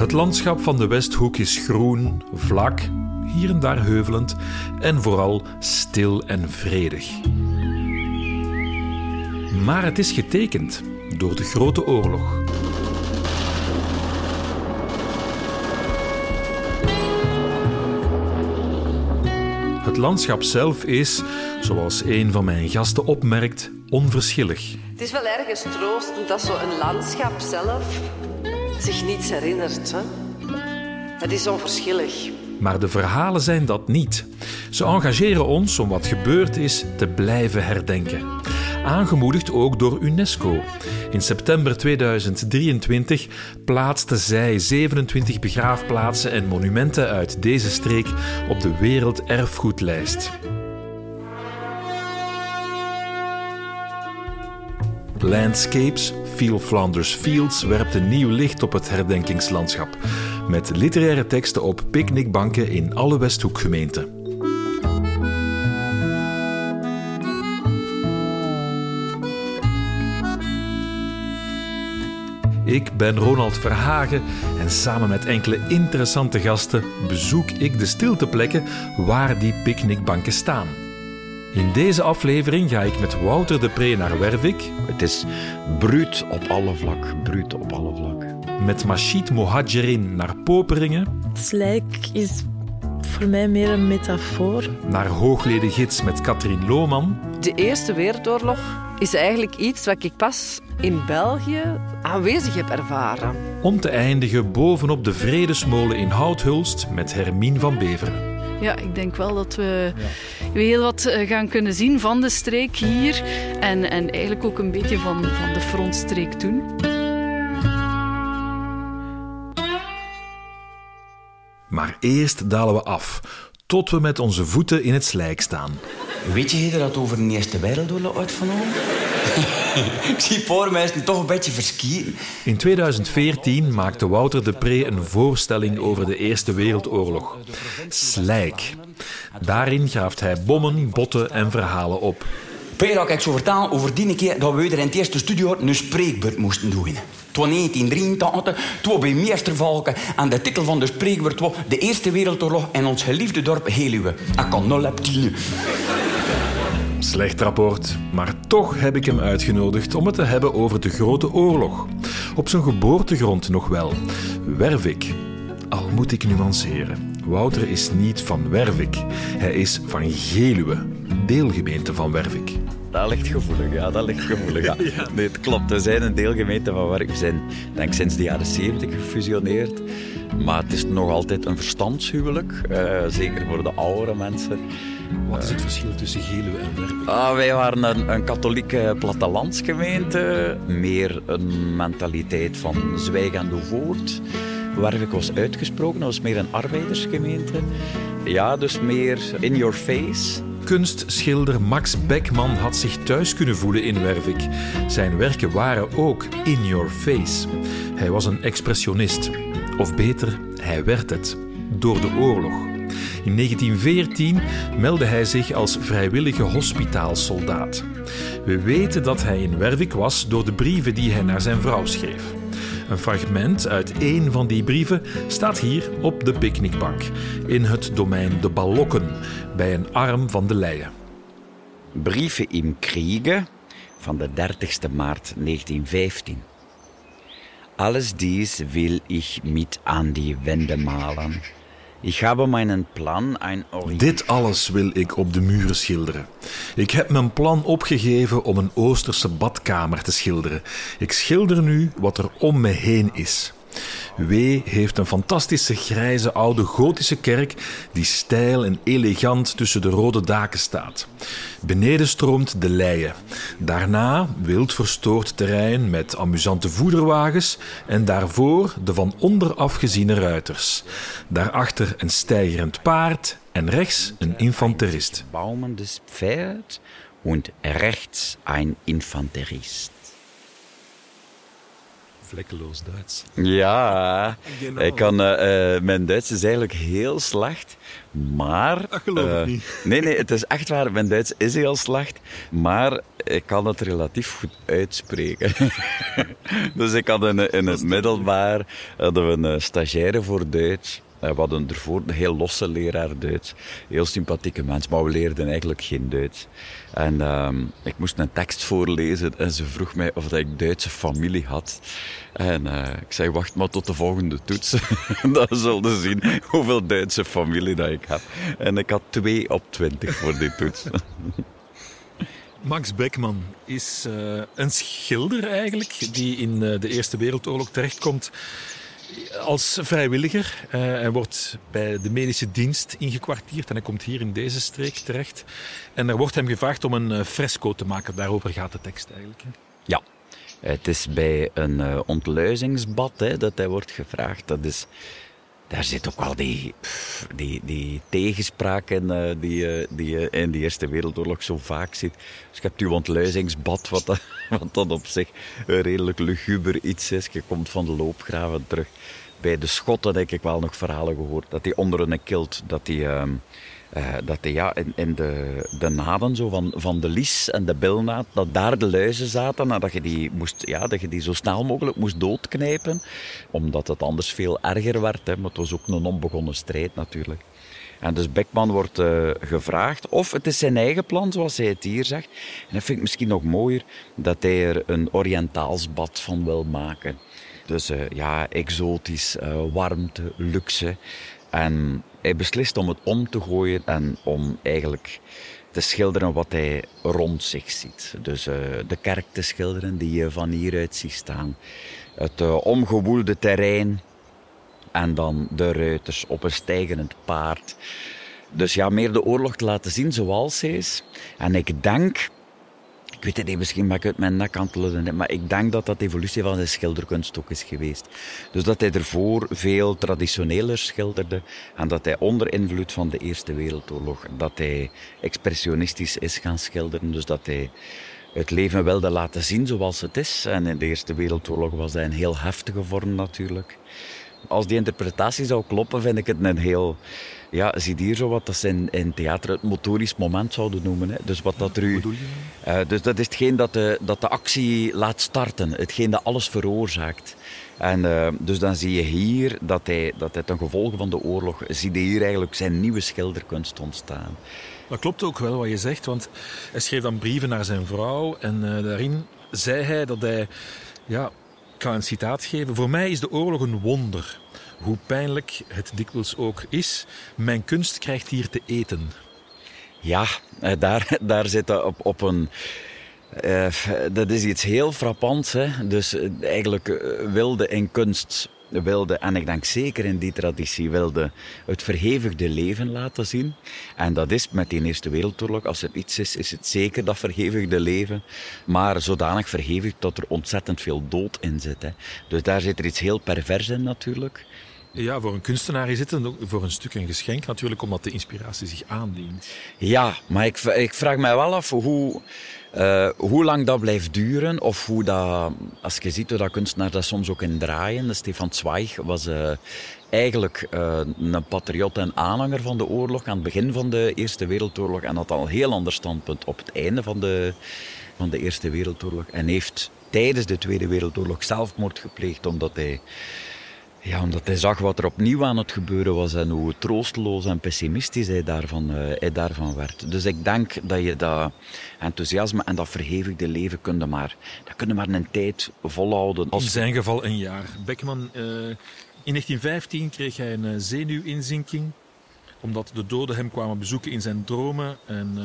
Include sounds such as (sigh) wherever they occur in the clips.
Het landschap van de Westhoek is groen, vlak, hier en daar heuvelend en vooral stil en vredig. Maar het is getekend door de Grote Oorlog. Het landschap zelf is, zoals een van mijn gasten opmerkt, onverschillig. Het is wel ergens troostend dat zo'n landschap zelf zich niets herinnert. Hè? Het is onverschillig. Maar de verhalen zijn dat niet. Ze engageren ons om wat gebeurd is te blijven herdenken. Aangemoedigd ook door UNESCO. In september 2023 plaatste zij 27 begraafplaatsen en monumenten uit deze streek op de Werelderfgoedlijst. Landscapes, Feel Flanders Fields werpt een nieuw licht op het herdenkingslandschap. Met literaire teksten op picknickbanken in alle Westhoekgemeenten. Ik ben Ronald Verhagen en samen met enkele interessante gasten bezoek ik de stilteplekken waar die picknickbanken staan. In deze aflevering ga ik met Wouter de Pre naar Wervik. Het is bruut op alle vlak, bruut op alle vlak. Met Machid Mohajerin naar Poperingen. Slijk is voor mij meer een metafoor. Naar Hoogleden Gids met Katrien Lohman. De Eerste Wereldoorlog is eigenlijk iets wat ik pas in België aanwezig heb ervaren. Om te eindigen bovenop de Vredesmolen in Houthulst met Hermine van Beveren. Ja, ik denk wel dat we heel wat eh, gaan kunnen zien van de streek hier. En, en eigenlijk ook een beetje van, van de frontstreek toen. Maar eerst dalen we af, tot we met onze voeten in het slijk staan. Weet je dat over de Eerste Wereldoorlog uitgenomen? (laughs) ik zie voor mij toch een beetje verskieten. In 2014 maakte Wouter de Pre een voorstelling over de Eerste Wereldoorlog. Slijk. Daarin graaft hij bommen, botten en verhalen op. Peer had ik zo vertellen over die keer dat we er in het eerste studio een spreekbeurt moesten doen. Was 1983, toen bij Meestervalken en de titel van de spreekbeurt was De Eerste Wereldoorlog in ons geliefde dorp Heluwe. Ik kan nul heb tien. Slecht rapport, maar toch heb ik hem uitgenodigd om het te hebben over de Grote Oorlog. Op zijn geboortegrond nog wel, Wervik. Al moet ik nuanceren. Wouter is niet van Wervik. Hij is van Geluwe, deelgemeente van Wervik. Dat ligt gevoelig, ja, dat ligt gevoelig. Ja. (laughs) Nee, het klopt. We zijn een deelgemeente van Wervik. We zijn denk, sinds de jaren 70 gefusioneerd. Maar het is nog altijd een verstandshuwelijk, uh, zeker voor de oudere mensen. Wat is het verschil tussen Geluwe en Wervik? Ah, wij waren een, een katholieke plattelandsgemeente. Meer een mentaliteit van zwijgende voort. Wervik was uitgesproken, dat was meer een arbeidersgemeente. Ja, dus meer in your face. Kunstschilder Max Beckman had zich thuis kunnen voelen in Wervik. Zijn werken waren ook in your face. Hij was een expressionist. Of beter, hij werd het. Door de oorlog. In 1914 meldde hij zich als vrijwillige hospitaalsoldaat. We weten dat hij in Wervik was door de brieven die hij naar zijn vrouw schreef. Een fragment uit één van die brieven staat hier op de picknickbank in het domein De Ballokken bij een arm van de Leien. Brieven im Kriege van de 30 maart 1915. Alles dies wil ich mit an die Wände malen. Ik heb mijn plan een Dit alles wil ik op de muren schilderen. Ik heb mijn plan opgegeven om een Oosterse badkamer te schilderen. Ik schilder nu wat er om me heen is. W heeft een fantastische grijze oude gotische kerk die stijl en elegant tussen de rode daken staat. Beneden stroomt de Leie. Daarna wild verstoord terrein met amusante voederwagens en daarvoor de van onder afgeziene ruiters. Daarachter een steigerend paard en rechts een infanterist. Baumendes Pferd en rechts een infanterist. Vlekkeloos Duits. Ja, Genau. ik kan, eh, eh, mijn Duits is eigenlijk heel slecht. Maar... Dat geloof ik eh, niet. Nee, nee, het is echt waar. Mijn Duits is heel slecht. Maar ik kan het relatief goed uitspreken. (laughs) dus ik had in, in het middelbaar hadden we een eh, stagiaire voor Duits. Eh, We hadden ervoor een heel losse leraar Duits. Heel sympathieke mens, maar we leerden eigenlijk geen Duits. En ehm, ik moest een tekst voorlezen en ze vroeg mij of ik Duitse familie had. En eh, ik zei, wacht maar tot de volgende toets. (laughs) Dan zullen zien hoeveel Duitse familie dat ik heb. En ik had 2 op 20 voor die toets. (laughs) Max Beckman is eh, een schilder eigenlijk, die in de Eerste Wereldoorlog terechtkomt als vrijwilliger. Eh, hij wordt bij de medische dienst ingekwartierd en hij komt hier in deze streek terecht. En er wordt hem gevraagd om een eh, fresco te maken. Daarover gaat de tekst eigenlijk. hè. Ja, het is bij een eh, ontluizingsbad hè, dat hij wordt gevraagd. Dat is, daar zit ook wel die, die, die tegenspraak in eh, die, eh, die je in de Eerste Wereldoorlog zo vaak ziet. Dus je hebt uw ontluizingsbad, wat, (laughs) wat dat op zich een redelijk luguber iets is. Je komt van de loopgraven terug. Bij de Schotten heb ik wel nog verhalen gehoord dat die onder een kilt, dat die... eh, dat die, ja, in, in de, de naden zo van, van de lies en de bilnaad, dat daar de luizen zaten en dat je, die moest, ja, dat je die zo snel mogelijk moest doodknijpen, omdat het anders veel erger werd. Hè, maar het was ook een onbegonnen strijd natuurlijk. En dus Beckman wordt eh, gevraagd, of het is zijn eigen plan, zoals hij het hier zegt. En dat vind ik misschien nog mooier, dat hij er een Oriëntaals bad van wil maken. Dus eh, ja, exotisch, warmte, luxe. En hij beslist om het om te gooien en om eigenlijk te schilderen wat hij rond zich ziet. Dus eh, de kerk te schilderen die je van hieruit ziet staan. Het eh, omgewoelde terrein en dan de ruiters op een stijgend paard. Dus ja, meer de oorlog te laten zien zoals ze is. En ik denk, ik weet het niet, misschien ben ik uit mijn nek aan het maar ik denk dat dat de evolutie van zijn schilderkunst ook is geweest. Dus dat hij ervoor veel traditioneler schilderde en dat hij onder invloed van de Eerste Wereldoorlog, dat hij expressionistisch is gaan schilderen. Dus dat hij het leven wilde laten zien zoals het is. En in de Eerste Wereldoorlog was hij een heel heftige vorm natuurlijk. Als die interpretatie zou kloppen, vind ik het een heel... Ja, zie hier zo wat dat ze in, in theater het motorisch moment zouden noemen. Hè. Dus wat dat er u... Eh, dus dat is hetgeen dat de, dat de actie laat starten. Hetgeen dat alles veroorzaakt. En eh, dus dan zie je hier dat hij, dat hij ten gevolge van de oorlog... Zie je hier eigenlijk zijn nieuwe schilderkunst ontstaan. Dat klopt ook wel wat je zegt, want hij schreef dan brieven naar zijn vrouw en eh, daarin zei hij dat hij, ja, ik ga een citaat geven, voor mij is de oorlog een wonder. Hoe pijnlijk het dikwijls ook is, mijn kunst krijgt hier te eten. Ja, eh, daar, (laughs) daar zit dat op, op een. eh, dat is iets heel frappants. Hè? Dus eh, eigenlijk wilde in kunst, wilde, en ik denk zeker in die traditie, wilde het verhevigde leven laten zien. En dat is met die Eerste Wereldoorlog, als het iets is, is het zeker dat verhevigde leven. Maar zodanig verhevigd dat er ontzettend veel dood in zit. Hè? Dus daar zit er iets heel pervers in natuurlijk. Ja, voor een kunstenaar is het een, voor een stuk een geschenk natuurlijk, omdat de inspiratie zich aandient. Ja, maar ik, ik vraag mij wel af hoe, eh, hoe lang dat blijft duren. Of hoe dat, als je ziet hoe dat kunstenaars dat soms ook in draaien. Stefan Zweig was eh, eigenlijk eh, een patriot en aanhanger van de oorlog aan het begin van de Eerste Wereldoorlog. En had al een heel ander standpunt op het einde van de, van de Eerste Wereldoorlog. En heeft tijdens de Tweede Wereldoorlog zelfmoord gepleegd omdat hij ja, omdat hij zag wat er opnieuw aan het gebeuren was en hoe troosteloos en pessimistisch hij daarvan, eh, hij daarvan werd. Dus ik denk dat je dat enthousiasme en dat verhevigde leven kunnen maar, dat kunnen maar een tijd volhouden. In zijn geval een jaar. Beckman, eh, in 1915 kreeg hij een eh, zenuwinzinking, omdat de doden hem kwamen bezoeken in zijn dromen. En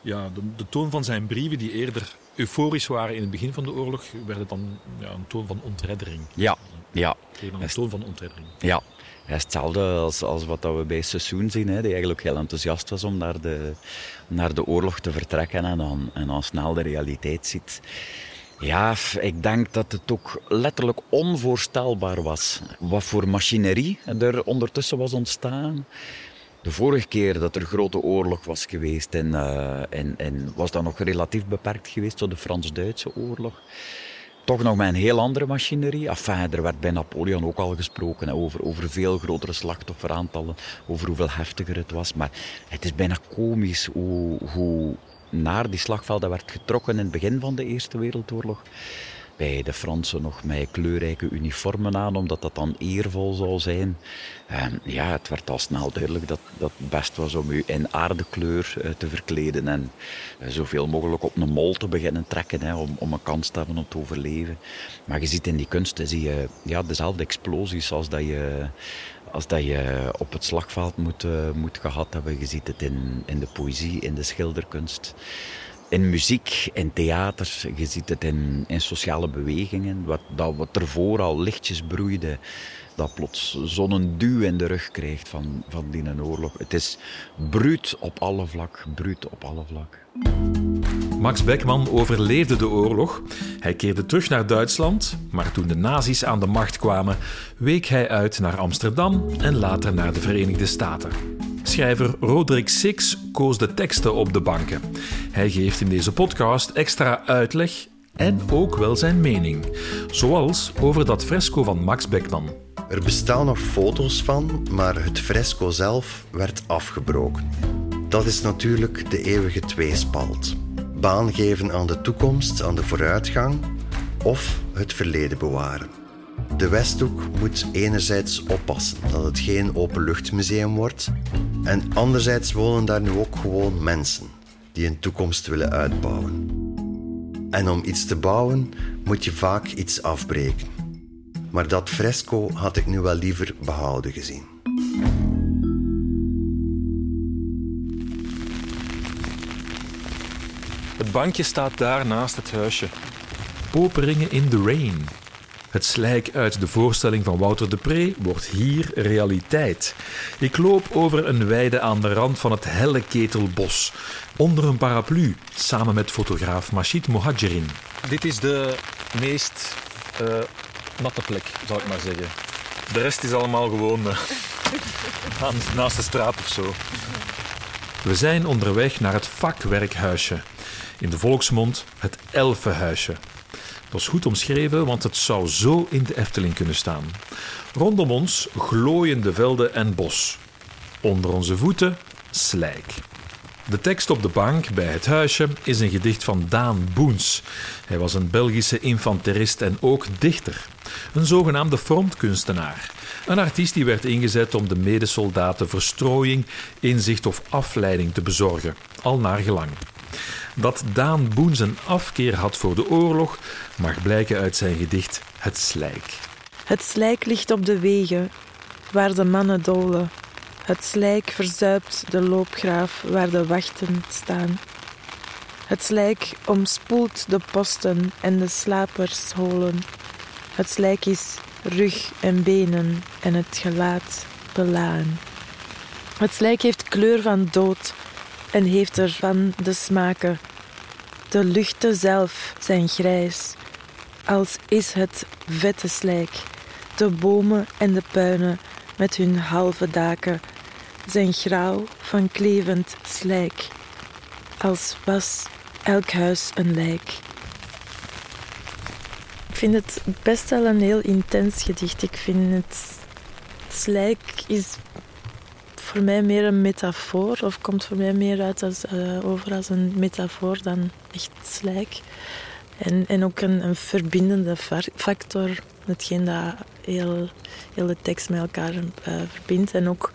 ja, de, de toon van zijn brieven, die eerder euforisch waren in het begin van de oorlog, werden dan ja, een toon van ontreddering. ja, ja, dan een toon van ontreddering. ja. Is hetzelfde als, als wat dat we bij Sassoon zien, hè, die eigenlijk heel enthousiast was om naar de, naar de oorlog te vertrekken en dan, en dan snel de realiteit ziet. Ja, ik denk dat het ook letterlijk onvoorstelbaar was wat voor machinerie er ondertussen was ontstaan. De vorige keer dat er grote oorlog was geweest, en, eh, en, en was dat nog relatief beperkt geweest tot de Frans-Duitse oorlog. Toch nog met een heel andere machinerie. Enfin, er werd bij Napoleon ook al gesproken over, over veel grotere slachtofferaantallen, over hoeveel heftiger het was. Maar het is bijna komisch hoe, hoe naar die slagvelden werd getrokken in het begin van de Eerste Wereldoorlog bij de Fransen nog met kleurrijke uniformen aan, omdat dat dan eervol zou zijn. En ja, het werd al snel duidelijk dat, dat het best was om u in aardekleur uh, te verkleden en uh, zoveel mogelijk op een mol te beginnen trekken, hè, om, om een kans te hebben om te overleven. Maar je ziet in die kunsten zie je ja, dezelfde explosies als dat je als dat je op het slagveld moet, uh, moet gehad hebben. Je ziet het in, in de poëzie, in de schilderkunst in muziek, in theater, je ziet het in, in sociale bewegingen. Wat, dat wat ervoor al lichtjes broeide, dat plots zo'n duw in de rug krijgt van, van die oorlog. Het is bruut op alle vlak, bruut op alle vlak. Max Beckman overleefde de oorlog. Hij keerde terug naar Duitsland, maar toen de nazi's aan de macht kwamen, week hij uit naar Amsterdam en later naar de Verenigde Staten. Schrijver Roderick Six koos de teksten op de banken. Hij geeft in deze podcast extra uitleg en ook wel zijn mening, zoals over dat fresco van Max Beckman. Er bestaan nog foto's van, maar het fresco zelf werd afgebroken. Dat is natuurlijk de eeuwige tweespalt. Baan geven aan de toekomst, aan de vooruitgang, of het verleden bewaren. De Westhoek moet enerzijds oppassen dat het geen openluchtmuseum wordt, en anderzijds wonen daar nu ook gewoon mensen die een toekomst willen uitbouwen. En om iets te bouwen moet je vaak iets afbreken. Maar dat fresco had ik nu wel liever behouden gezien. Het bankje staat daar naast het huisje. Poperingen in the rain. Het slijk uit de voorstelling van Wouter de Pre wordt hier realiteit. Ik loop over een weide aan de rand van het helle ketelbos, onder een paraplu, samen met fotograaf Machid Mohadjerin. Dit is de meest uh, natte plek, zou ik maar zeggen. De rest is allemaal gewoon (laughs) uh, naast de straat of zo. We zijn onderweg naar het vakwerkhuisje. In de volksmond het Elfenhuisje. Dat is goed omschreven, want het zou zo in de Efteling kunnen staan. Rondom ons glooiende velden en bos. Onder onze voeten slijk. De tekst op de bank bij het huisje is een gedicht van Daan Boens. Hij was een Belgische infanterist en ook dichter. Een zogenaamde frontkunstenaar. Een artiest die werd ingezet om de medesoldaten verstrooiing, inzicht of afleiding te bezorgen, al naar gelang. Dat Daan Boens een afkeer had voor de oorlog mag blijken uit zijn gedicht Het Slijk. Het slijk ligt op de wegen waar de mannen dolen. Het slijk verzuipt de loopgraaf waar de wachten staan. Het slijk omspoelt de posten en de slapersholen. Het slijk is rug en benen en het gelaat belaan. Het slijk heeft kleur van dood en heeft ervan de smaken. De luchten zelf zijn grijs, als is het vette slijk. De bomen en de puinen met hun halve daken zijn grauw van klevend slijk, als was elk huis een lijk. Ik vind het best wel een heel intens gedicht. Ik vind het slijk is voor mij meer een metafoor, of komt voor mij meer uit als, uh, over als een metafoor dan echt slijk. En, en ook een, een verbindende factor, hetgeen dat heel, heel de tekst met elkaar uh, verbindt. En ook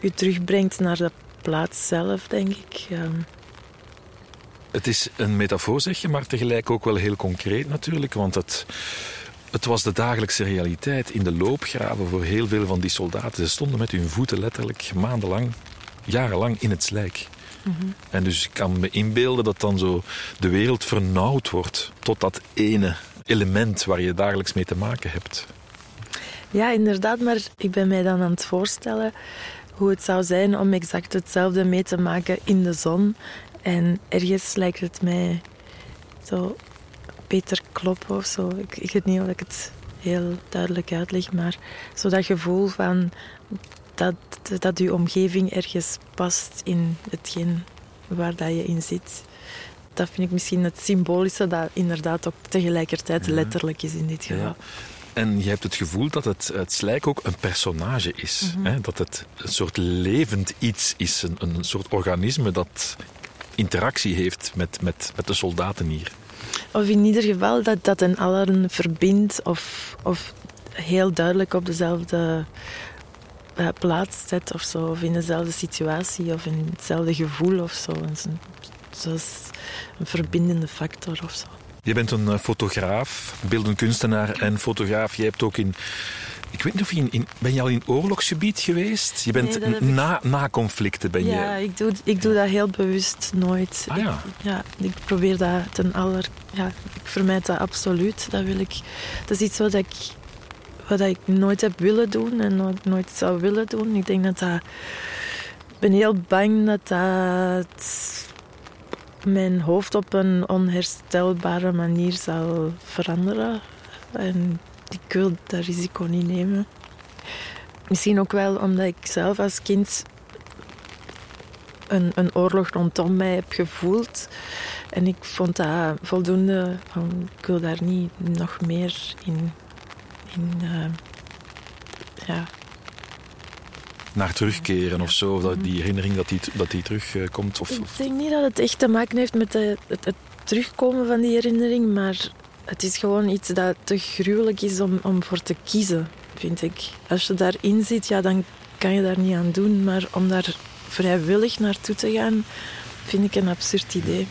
je terugbrengt naar de plaats zelf, denk ik. Het is een metafoor, zeg je, maar tegelijk ook wel heel concreet natuurlijk. Want het, het was de dagelijkse realiteit in de loopgraven voor heel veel van die soldaten. Ze stonden met hun voeten letterlijk maandenlang, jarenlang in het slijk. Mhm. En dus ik kan me inbeelden dat dan zo de wereld vernauwd wordt tot dat ene element waar je dagelijks mee te maken hebt. Ja, inderdaad, maar ik ben mij dan aan het voorstellen hoe het zou zijn om exact hetzelfde mee te maken in de zon. En ergens lijkt het mij zo Peter kloppen of zo. Ik, ik weet niet of ik het heel duidelijk uitleg, maar zo dat gevoel van dat, dat je omgeving ergens past in hetgeen waar dat je in zit. dat vind ik misschien het symbolische dat inderdaad ook tegelijkertijd letterlijk is in dit geval. Ja. En je hebt het gevoel dat het, het slijk ook een personage is. Mhm. hè? Dat het een soort levend iets is, een, een soort organisme dat interactie heeft met, met, met de soldaten hier. Of in ieder geval dat dat een allen verbindt of, of heel duidelijk op dezelfde eh, plaats zet of zo. Of in dezelfde situatie of in hetzelfde gevoel of zo. Zoals een verbindende factor of zo. Je bent een eh, fotograaf, beeldend kunstenaar en fotograaf. Je hebt ook in... Ik weet niet of je in, in- Ben je al in oorlogsgebied geweest? Je bent Nee, ik- na, na conflicten ben Ja, je... ik doe, ik doe dat heel bewust nooit. Ah ja. Ik, ja, ik probeer dat ten aller... Ja, ik vermijd dat absoluut. Dat, wil ik, dat is iets wat ik, wat ik nooit heb willen doen en nooit, nooit zou willen doen. Ik denk dat dat... Ik ben heel bang dat dat mijn hoofd op een onherstelbare manier zal veranderen. En ik wil dat risico niet nemen. Misschien ook wel omdat ik zelf als kind een, een oorlog rondom mij heb gevoeld. En ik vond dat voldoende. Van, ik wil daar niet nog meer in. in eh, ja. Naar terugkeren of zo. Of dat die herinnering dat die, dat die terugkomt. Of, Ik of- denk niet dat het echt te maken heeft met de, het, het terugkomen van die herinnering, maar het is gewoon iets dat te gruwelijk is om, om voor te kiezen, vind ik. Als je daarin zit, ja, dan kan je daar niet aan doen, maar om daar vrijwillig naartoe te gaan, vind ik een absurd idee.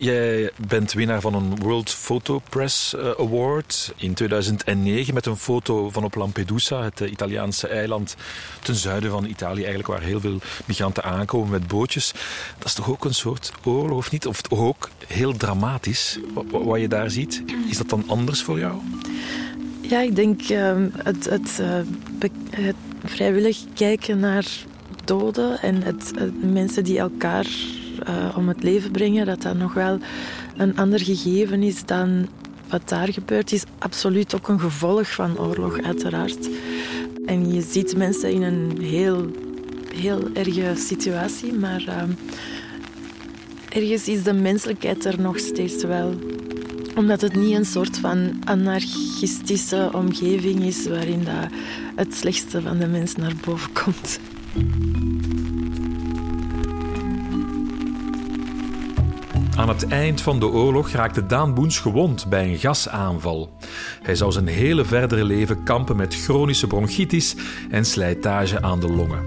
Jij bent winnaar van een World Photo Press eh, Award in 2009 met een foto van op Lampedusa, het eh, Italiaanse eiland ten zuiden van Italië, eigenlijk waar heel veel migranten aankomen met bootjes. Dat is toch ook een soort oorlog, of niet? Of ook heel dramatisch, wa- wa- wat je daar ziet. Is dat dan anders voor jou? Ja, ik denk ehm, het, het, eh, het vrijwillig kijken naar doden en het mensen die elkaar eh, om het leven brengen, dat dat nog wel een ander gegeven is dan wat daar gebeurt, is absoluut ook een gevolg van oorlog, uiteraard. En je ziet mensen in een heel, heel erge situatie, maar ehm, ergens is de menselijkheid er nog steeds wel omdat het niet een soort van anarchistische omgeving is waarin het slechtste van de mens naar boven (laughs) komt. Aan het eind van de oorlog raakte Daan Boens gewond bij een gasaanval. Hij zou zijn hele verdere leven kampen met chronische bronchitis en slijtage aan de longen.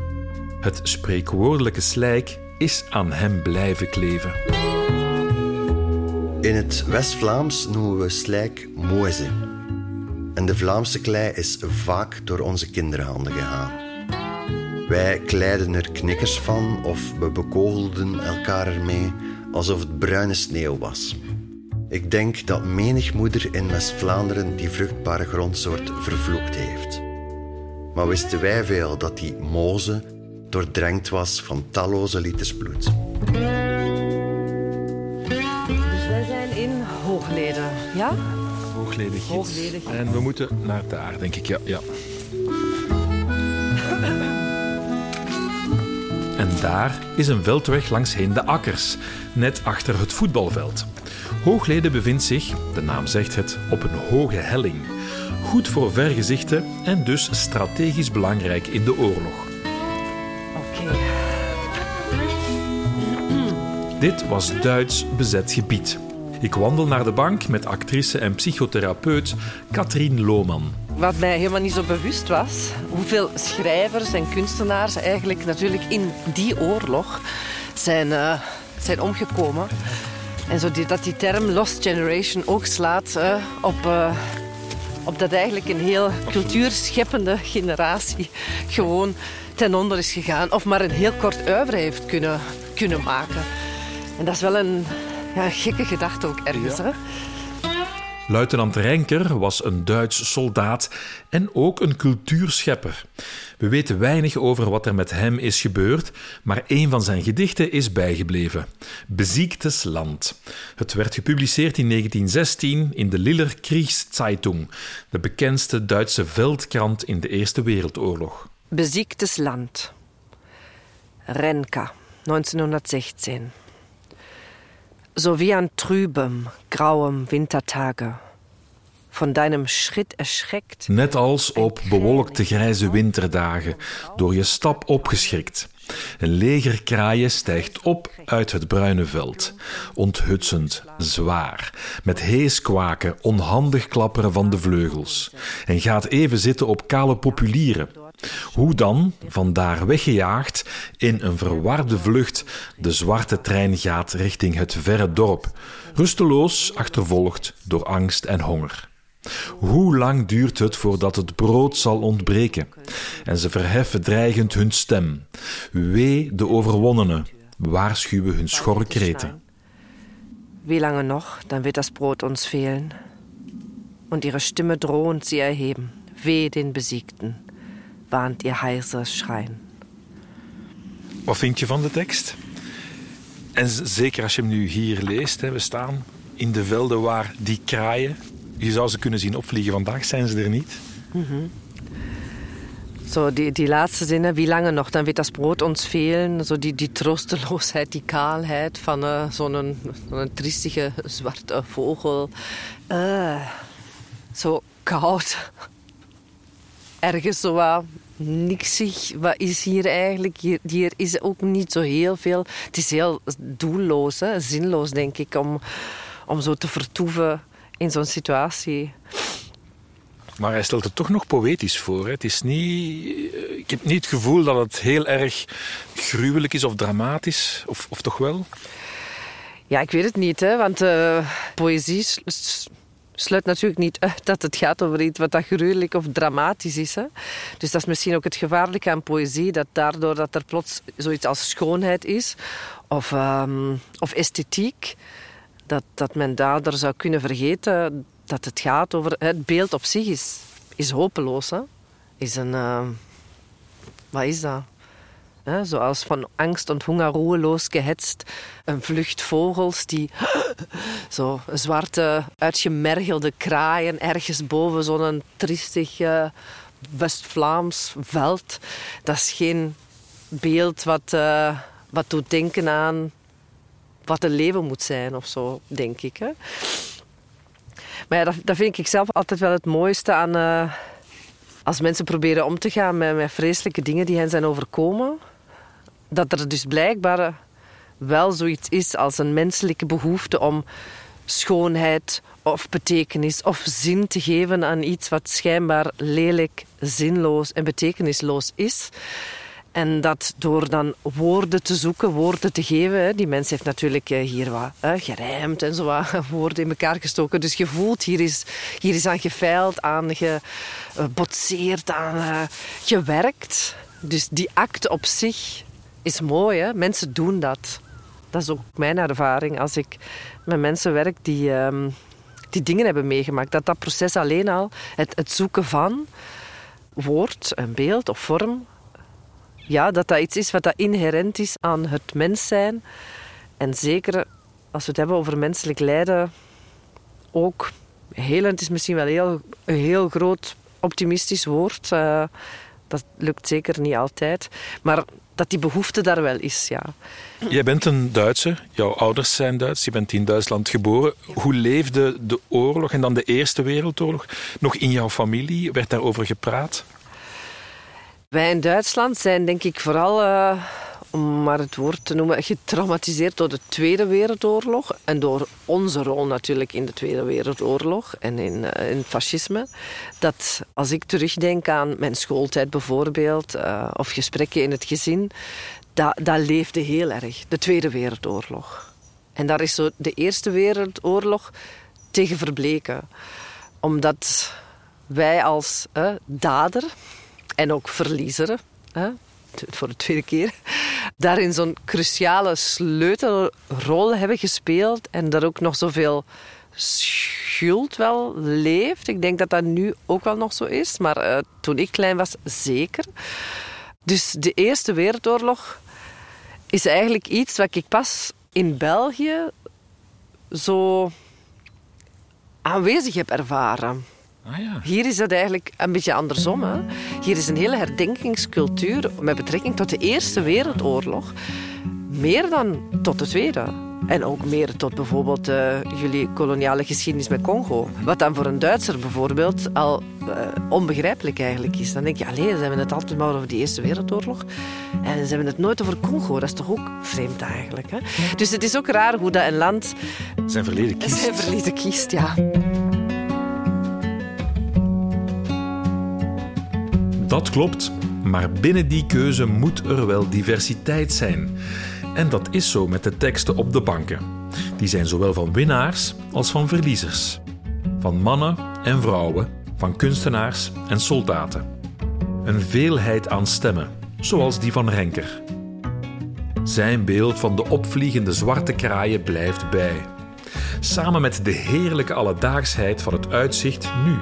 Het spreekwoordelijke slijk is aan hem blijven kleven. In het West-Vlaams noemen we slijk moze. En de Vlaamse klei is vaak door onze kinderhanden gegaan. Wij kleiden er knikkers van of we bekogelden elkaar ermee alsof het bruine sneeuw was. Ik denk dat menig moeder in West-Vlaanderen die vruchtbare grondsoort vervloekt heeft. Maar wisten wij veel dat die moze doordrenkt was van talloze liters bloed. Dus wij zijn in Hoogleden, ja? Hoogleden gids. Hoogleden gids. En we moeten naar daar, denk ik. Ja, ja. (laughs) En daar is een veldweg langs heen de akkers, net achter het voetbalveld. Hoogleden bevindt zich, de naam zegt het, op een hoge helling. Goed voor vergezichten en dus strategisch belangrijk in de oorlog. Oké. Dit was Duits bezet gebied. Ik wandel naar de bank met actrice en psychotherapeut Katrien Lohman. Wat mij helemaal niet zo bewust was, hoeveel schrijvers en kunstenaars eigenlijk natuurlijk in die oorlog zijn, eh, zijn omgekomen. En zo die, dat die term Lost Generation ook slaat eh, op, eh, op dat eigenlijk een heel cultuurscheppende generatie gewoon ten onder is gegaan. Of maar een heel kort oeuvre heeft kunnen, kunnen maken. En dat is wel een ja, gekke gedachte ook ergens. Hè? Luitenant Renker was een Duits soldaat en ook een cultuurschepper. We weten weinig over wat er met hem is gebeurd, maar een van zijn gedichten is bijgebleven: Beziektes Land. Het werd gepubliceerd in 1916 in de Liller Kriegszeitung, de bekendste Duitse veldkrant in de Eerste Wereldoorlog. Besiegtes Land. Renka, 1916. So wie an trübem, grauem Wintertage. Van deinem Schritt erschreckt. Net als op bewolkte grijze winterdagen, door je stap opgeschrikt. Een leger kraaien stijgt op uit het bruine veld, onthutsend, zwaar, met hees kwaken, onhandig klapperen van de vleugels, en gaat even zitten op kale populieren. Hoe dan, vandaar weggejaagd, in een verwarde vlucht de zwarte trein gaat richting het verre dorp, rusteloos achtervolgd door angst en honger. Hoe lang duurt het voordat het brood zal ontbreken? En ze verheffen dreigend hun stem. Wee de overwonnenen, waarschuwen hun schorre kreten. Wie lange noch, dann wird das Brot uns fehlen. Und ihre Stimme drohend sie erheben. Weh den Besiegten, warnt ihr heißes Schreien. Wat vind je van de tekst? En zeker als je hem nu hier leest, hè, we staan in de velden waar die kraaien, je zou ze kunnen zien opvliegen. Vandaag zijn ze er niet. So, die, die laatste Sinne, wie lange noch, dann wird das Brot uns fehlen. So die, die Troosteloosheid, die Kaalheid van eh, zo'n triestige zwarte vogel. Eh, zo koud. Ergens zo wat niksig. Wat is hier eigenlijk? Hier, hier is ook niet zo heel veel. Het is heel doelloos, hè? zinloos denk ik, om, om zo te vertoeven in zo'n situatie. Maar hij stelt het toch nog poëtisch voor. Hè. Het is niet, eh, ik heb niet het gevoel dat het heel erg gruwelijk is of dramatisch. Of, of toch wel? Ja, ik weet het niet, hè, want eh, poëzie sluit natuurlijk niet uit dat het gaat over iets wat dat gruwelijk of dramatisch is. Hè. Dus dat is misschien ook het gevaarlijke aan poëzie, dat daardoor dat er plots zoiets als schoonheid is of, ehm, of esthetiek, dat, dat men daardoor zou kunnen vergeten dat het gaat over... Het beeld op zich is, is hopeloos. Hè. Is een... eh, wat is dat? Zoals van angst en honger roeloos gehetst. Een vlucht vogels die (gasps) zo zwarte, uitgemergelde kraaien ergens boven zo'n triestig eh, West-Vlaams veld. Dat is geen beeld wat, eh, wat doet denken aan wat een leven moet zijn of zo, denk ik. Hè. Maar ja, dat, vind ik zelf altijd wel het mooiste aan... eh, als mensen proberen om te gaan met vreselijke dingen die hen zijn overkomen, dat er dus blijkbaar wel zoiets is als een menselijke behoefte om schoonheid of betekenis of zin te geven aan iets wat schijnbaar lelijk, zinloos en betekenisloos is. En dat door dan woorden te zoeken, woorden te geven. Die mens heeft natuurlijk eh, hier wat hè, gerijmd en zo wat (laughs) woorden in elkaar gestoken. Dus je voelt, hier is, hier is aan gefeild, aan gebotseerd, aan eh, gewerkt. Dus die act op zich is mooi. Hè? Mensen doen dat. Dat is ook mijn ervaring als ik met mensen werk die, ehm, die dingen hebben meegemaakt. Dat dat proces alleen al, het, het zoeken van woord, een beeld of vorm, ja, dat dat iets is wat dat inherent is aan het mens zijn. En zeker als we het hebben over menselijk lijden, ook helend is misschien wel heel, een heel groot optimistisch woord. Eh, dat lukt zeker niet altijd. Maar dat die behoefte daar wel is, ja. Jij bent een Duitser, jouw ouders zijn Duits, je bent in Duitsland geboren. Hoe leefde de oorlog en dan de Eerste Wereldoorlog nog in jouw familie? Werd daarover gepraat? Wij in Duitsland zijn denk ik vooral, eh, om maar het woord te noemen, getraumatiseerd door de Tweede Wereldoorlog. En door onze rol natuurlijk in de Tweede Wereldoorlog en in, eh, in het fascisme. Dat als ik terugdenk aan mijn schooltijd bijvoorbeeld, eh, of gesprekken in het gezin, dat, dat leefde heel erg. De Tweede Wereldoorlog. En daar is zo de Eerste Wereldoorlog tegen verbleken. Omdat wij als eh, dader en ook verliezer, voor de tweede keer, daarin zo'n cruciale sleutelrol hebben gespeeld en dat ook nog zoveel schuld wel leeft. Ik denk dat dat nu ook wel nog zo is, maar eh, toen ik klein was, zeker. Dus de Eerste Wereldoorlog is eigenlijk iets wat ik pas in België zo aanwezig heb ervaren. Ah ja. Hier is dat eigenlijk een beetje andersom. Hè? Hier is een hele herdenkingscultuur met betrekking tot de Eerste Wereldoorlog. Meer dan tot de Tweede. En ook meer tot bijvoorbeeld uh, jullie koloniale geschiedenis met Congo. Wat dan voor een Duitser bijvoorbeeld al uh, onbegrijpelijk eigenlijk is. Dan denk je, alleen, ze hebben het altijd maar over die Eerste Wereldoorlog. En ze hebben het nooit over Congo. Dat is toch ook vreemd eigenlijk. Hè? Dus het is ook raar hoe dat een land... Zijn verleden kiest. (laughs) Zijn verleden kiest, ja. Dat klopt, maar binnen die keuze moet er wel diversiteit zijn. En dat is zo met de teksten op de banken. Die zijn zowel van winnaars als van verliezers. Van mannen en vrouwen, van kunstenaars en soldaten. Een veelheid aan stemmen, zoals die van Renker. Zijn beeld van de opvliegende zwarte kraaien blijft bij. Samen met de heerlijke alledaagsheid van het uitzicht nu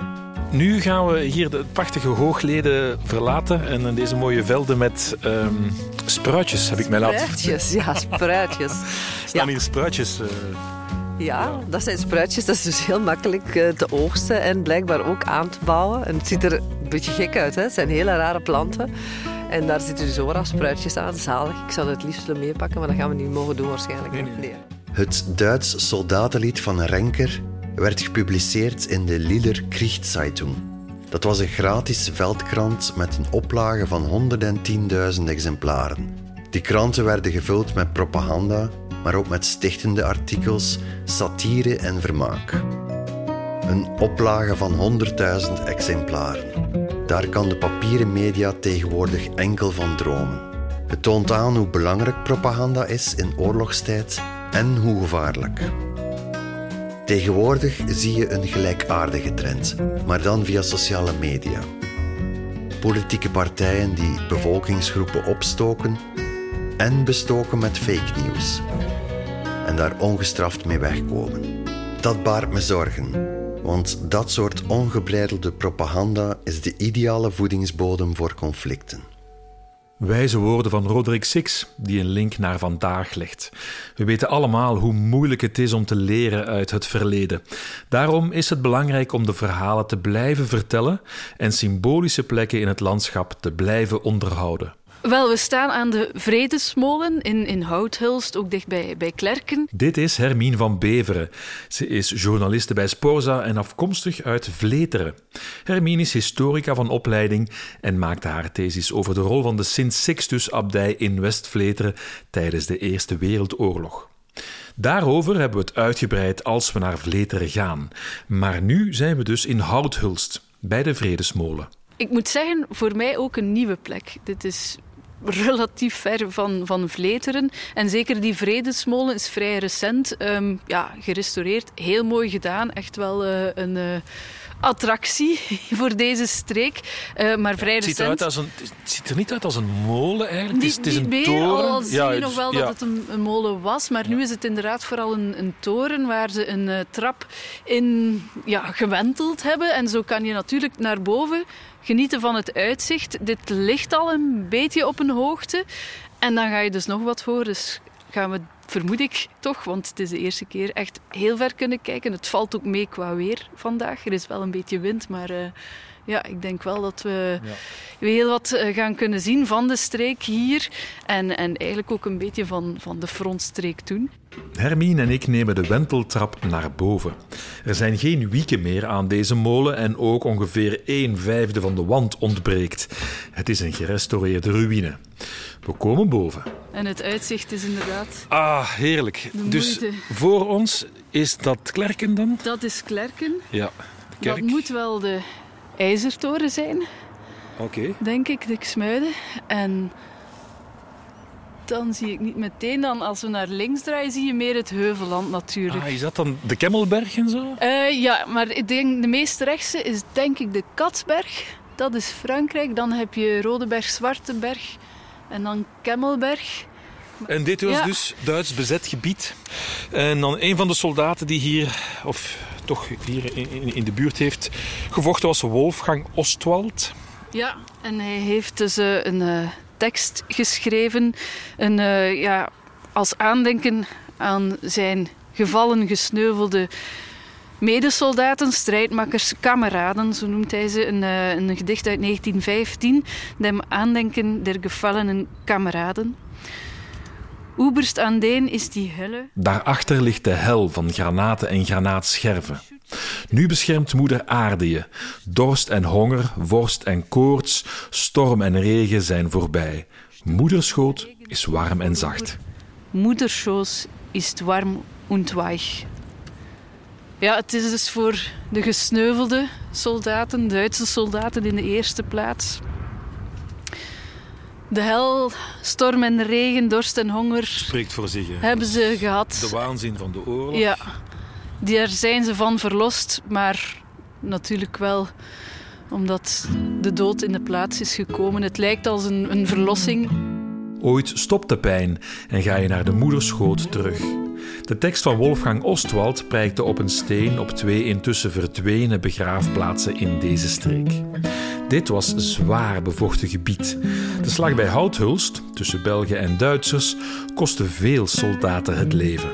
nu gaan we hier de prachtige hoogleden verlaten en in deze mooie velden met um, spruitjes, heb ik mij laten Spruitjes, ja, spruitjes. (laughs) Staan hier spruitjes? Uh... Ja, dat zijn spruitjes. Dat is dus heel makkelijk uh, te oogsten en blijkbaar ook aan te bouwen. En het ziet er een beetje gek uit. Hè? Het zijn hele rare planten. En daar zitten dus overal spruitjes aan. Zalig. Ik zou het liefst willen meepakken, maar dat gaan we niet mogen doen waarschijnlijk. Nee, nee. Het Duits soldatenlied van Renker werd gepubliceerd in de Liller Kriegszeitung. Dat was een gratis veldkrant met een oplage van 110.000 exemplaren. Die kranten werden gevuld met propaganda, maar ook met stichtende artikels, satire en vermaak. Een oplage van 100.000 exemplaren. Daar kan de papieren media tegenwoordig enkel van dromen. Het toont aan hoe belangrijk propaganda is in oorlogstijd en hoe gevaarlijk. Tegenwoordig zie je een gelijkaardige trend, maar dan via sociale media. Politieke partijen die bevolkingsgroepen opstoken en bestoken met fake nieuws. En daar ongestraft mee wegkomen. Dat baart me zorgen, want dat soort ongebreidelde propaganda is de ideale voedingsbodem voor conflicten. Wijze woorden van Roderick Six, die een link naar vandaag legt. We weten allemaal hoe moeilijk het is om te leren uit het verleden. Daarom is het belangrijk om de verhalen te blijven vertellen en symbolische plekken in het landschap te blijven onderhouden. Wel, we staan aan de Vredesmolen in, in Houthulst, ook dicht bij, bij Klerken. Dit is Hermine van Beveren. Ze is journaliste bij Sporza en afkomstig uit Vleteren. Hermine is historica van opleiding en maakte haar thesis over de rol van de Sint-Sixtus-abdij in West-Vleteren tijdens de Eerste Wereldoorlog. Daarover hebben we het uitgebreid als we naar Vleteren gaan. Maar nu zijn we dus in Houthulst, bij de Vredesmolen. Ik moet zeggen, voor mij ook een nieuwe plek. Dit is relatief ver van, van Vleteren. En zeker die Vredesmolen is vrij recent. Um, ja, gerestaureerd. Heel mooi gedaan. Echt wel uh, een... Uh, attractie (laughs) voor deze streek. Uh, maar vrij het ziet, recent. Als een, het ziet er niet uit als een molen eigenlijk. Die, het is, het is een toren. Al zie ja, je nog wel ja. dat het een, een, molen was. Maar nu is het inderdaad vooral een, een toren waar ze een trap in ja, gewenteld hebben. En zo kan je natuurlijk naar boven genieten van het uitzicht. Dit ligt al een beetje op een hoogte. En dan ga je dus nog wat voor. Dus gaan we, vermoed ik toch, want het is de eerste keer, echt heel ver kunnen kijken. Het valt ook mee qua weer vandaag. Er is wel een beetje wind, maar... Uh, ja, ik denk wel dat we ja. heel wat eh, gaan kunnen zien van de streek hier. En, en eigenlijk ook een beetje van, van de frontstreek toen. Hermine en ik nemen de wenteltrap naar boven. Er zijn geen wieken meer aan deze molen en ook ongeveer een vijfde van de wand ontbreekt. Het is een gerestaureerde ruïne. We komen boven. En het uitzicht is inderdaad. Ah, heerlijk. Dus voor ons is dat Klerken dan? Dat is Klerken. Ja. De kerk. Dat moet wel de ijzertoren zijn. Oké. Okay. Denk ik, de Xmuiden. En dan zie ik niet meteen dan, als we naar links draaien, zie je meer het Heuvelland natuurlijk. Ah, is dat dan de Kemmelberg en zo? Uh, ja, maar ik denk de meest rechtse is denk ik de Katsberg. Dat is Frankrijk. Dan heb je Rodeberg, Zwarteberg en dan Kemmelberg. En dit was ja. dus Duits bezet gebied. En dan een van de soldaten die hier, of toch hier in, in de buurt heeft gevochten, was Wolfgang Ostwald. Ja, en hij heeft dus uh, een uh, tekst geschreven. Een, uh, ja, als aandenken aan zijn gevallen, gesneuvelde medesoldaten, strijdmakkers, kameraden, zo noemt hij ze. Een, een gedicht uit 1915. Dem aandenken der gevallenen kameraden. Oeberst aan deen is die helle. Daarachter ligt de hel van granaten en granaatscherven. Nu beschermt moeder aarde je. Dorst en honger, vorst en koorts, storm en regen zijn voorbij. Moederschoot is warm en zacht. Moederschoos is warm en weich. Ja, het is dus voor de gesneuvelde soldaten, Duitse soldaten in de eerste plaats. De hel, storm en regen, dorst en honger Spreekt voor zich. hebben ze gehad. De waanzin van de oorlog. Ja, daar zijn ze van verlost, maar natuurlijk wel omdat de dood in de plaats is gekomen. Het lijkt als een, een verlossing. Ooit stopt de pijn en ga je naar de moederschoot terug. De tekst van Wolfgang Ostwald prijkte op een steen op twee intussen verdwenen begraafplaatsen in deze streek. Dit was zwaar bevochten gebied. De slag bij Houthulst, tussen Belgen en Duitsers, kostte veel soldaten het leven.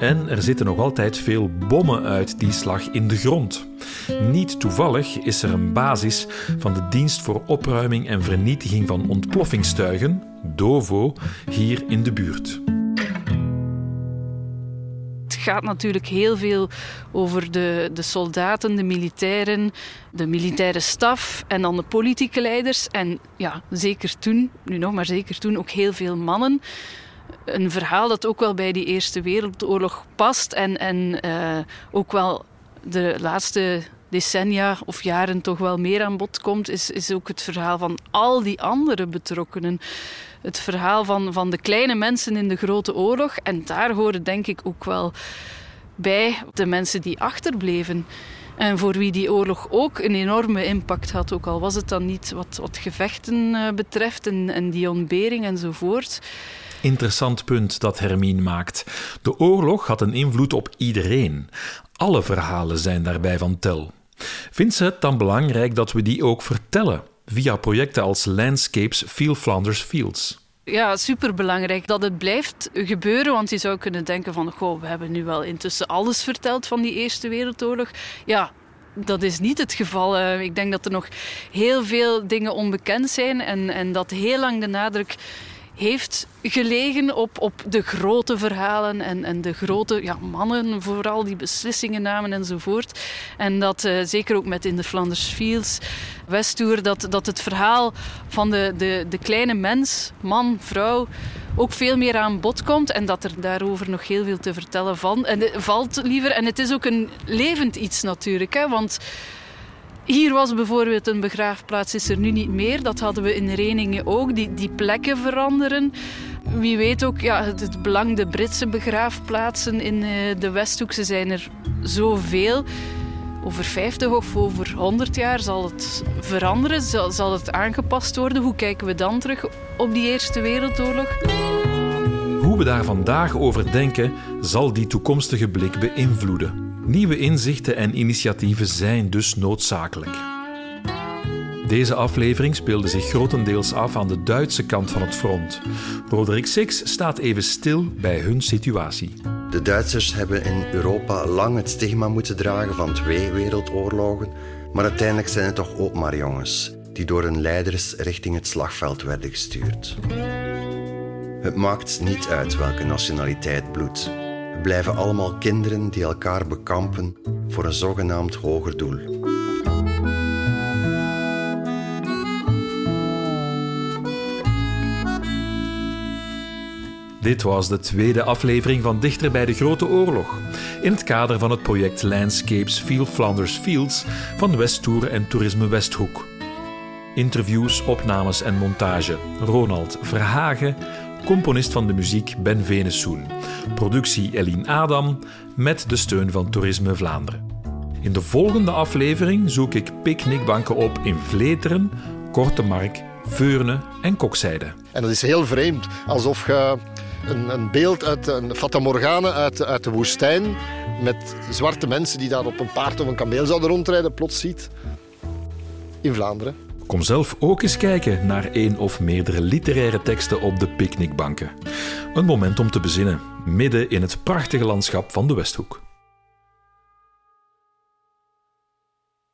En er zitten nog altijd veel bommen uit die slag in de grond. Niet toevallig is er een basis van de Dienst voor Opruiming en Vernietiging van Ontploffingstuigen, DOVO, hier in de buurt. Gaat natuurlijk heel veel over de, de soldaten, de militairen, de militaire staf en dan de politieke leiders. En ja, zeker toen, nu nog maar zeker toen, ook heel veel mannen. Een verhaal dat ook wel bij die Eerste Wereldoorlog past en, en uh, ook wel de laatste decennia of jaren toch wel meer aan bod komt, is, is ook het verhaal van al die andere betrokkenen. Het verhaal van, van de kleine mensen in de grote oorlog. En daar horen denk ik ook wel bij de mensen die achterbleven. En voor wie die oorlog ook een enorme impact had. Ook al was het dan niet wat, wat gevechten betreft en, en die ontbering enzovoort. Interessant punt dat Hermine maakt. De oorlog had een invloed op iedereen. Alle verhalen zijn daarbij van tel. Vindt ze het dan belangrijk dat we die ook vertellen? Via projecten als Landscapes Feel Flanders Fields. Ja, superbelangrijk dat het blijft gebeuren. Want je zou kunnen denken van... Goh, we hebben nu wel intussen alles verteld van die Eerste Wereldoorlog. Ja, dat is niet het geval. Ik denk dat er nog heel veel dingen onbekend zijn. En, en dat heel lang de nadruk heeft gelegen op, op de grote verhalen en, en de grote ja, mannen, vooral die beslissingen namen enzovoort. En dat uh, zeker ook met in de Flanders Fields, Westtour, dat, dat het verhaal van de, de, de kleine mens, man, vrouw, ook veel meer aan bod komt en dat er daarover nog heel veel te vertellen van, en, valt liever. En het is ook een levend iets natuurlijk, hè, want hier was bijvoorbeeld een begraafplaats, is er nu niet meer. Dat hadden we in Reningen ook. Die, die plekken veranderen. Wie weet ook ja, het, belang de Britse begraafplaatsen in uh, de Westhoek. Ze zijn er zoveel. Over 50 of over 100 jaar zal het veranderen, zal, zal het aangepast worden. Hoe kijken we dan terug op die Eerste Wereldoorlog? Hoe we daar vandaag over denken, zal die toekomstige blik beïnvloeden. Nieuwe inzichten en initiatieven zijn dus noodzakelijk. Deze aflevering speelde zich grotendeels af aan de Duitse kant van het front. Roderick Six staat even stil bij hun situatie. De Duitsers hebben in Europa lang het stigma moeten dragen van twee wereldoorlogen, maar uiteindelijk zijn het toch ook maar jongens die door hun leiders richting het slagveld werden gestuurd. Het maakt niet uit welke nationaliteit bloed. Blijven allemaal kinderen die elkaar bekampen voor een zogenaamd hoger doel. Dit was de tweede aflevering van Dichter bij de Grote Oorlog. In het kader van het project Landscapes Feel Flanders Fields van Westtour en Toerisme Westhoek. Interviews, opnames en montage Ronald Verhagen, componist van de muziek Ben Venesoen. Productie Eline Adam met de steun van Toerisme Vlaanderen. In de volgende aflevering zoek ik picknickbanken op in Vleteren, Kortemark, Veurne en Kokzijde. En dat is heel vreemd, alsof je een, een beeld uit een Fata Morgana uit, uit de woestijn met zwarte mensen die daar op een paard of een kameel zouden rondrijden, plots ziet in Vlaanderen. Kom zelf ook eens kijken naar één of meerdere literaire teksten op de picknickbanken. Een moment om te bezinnen, midden in het prachtige landschap van de Westhoek.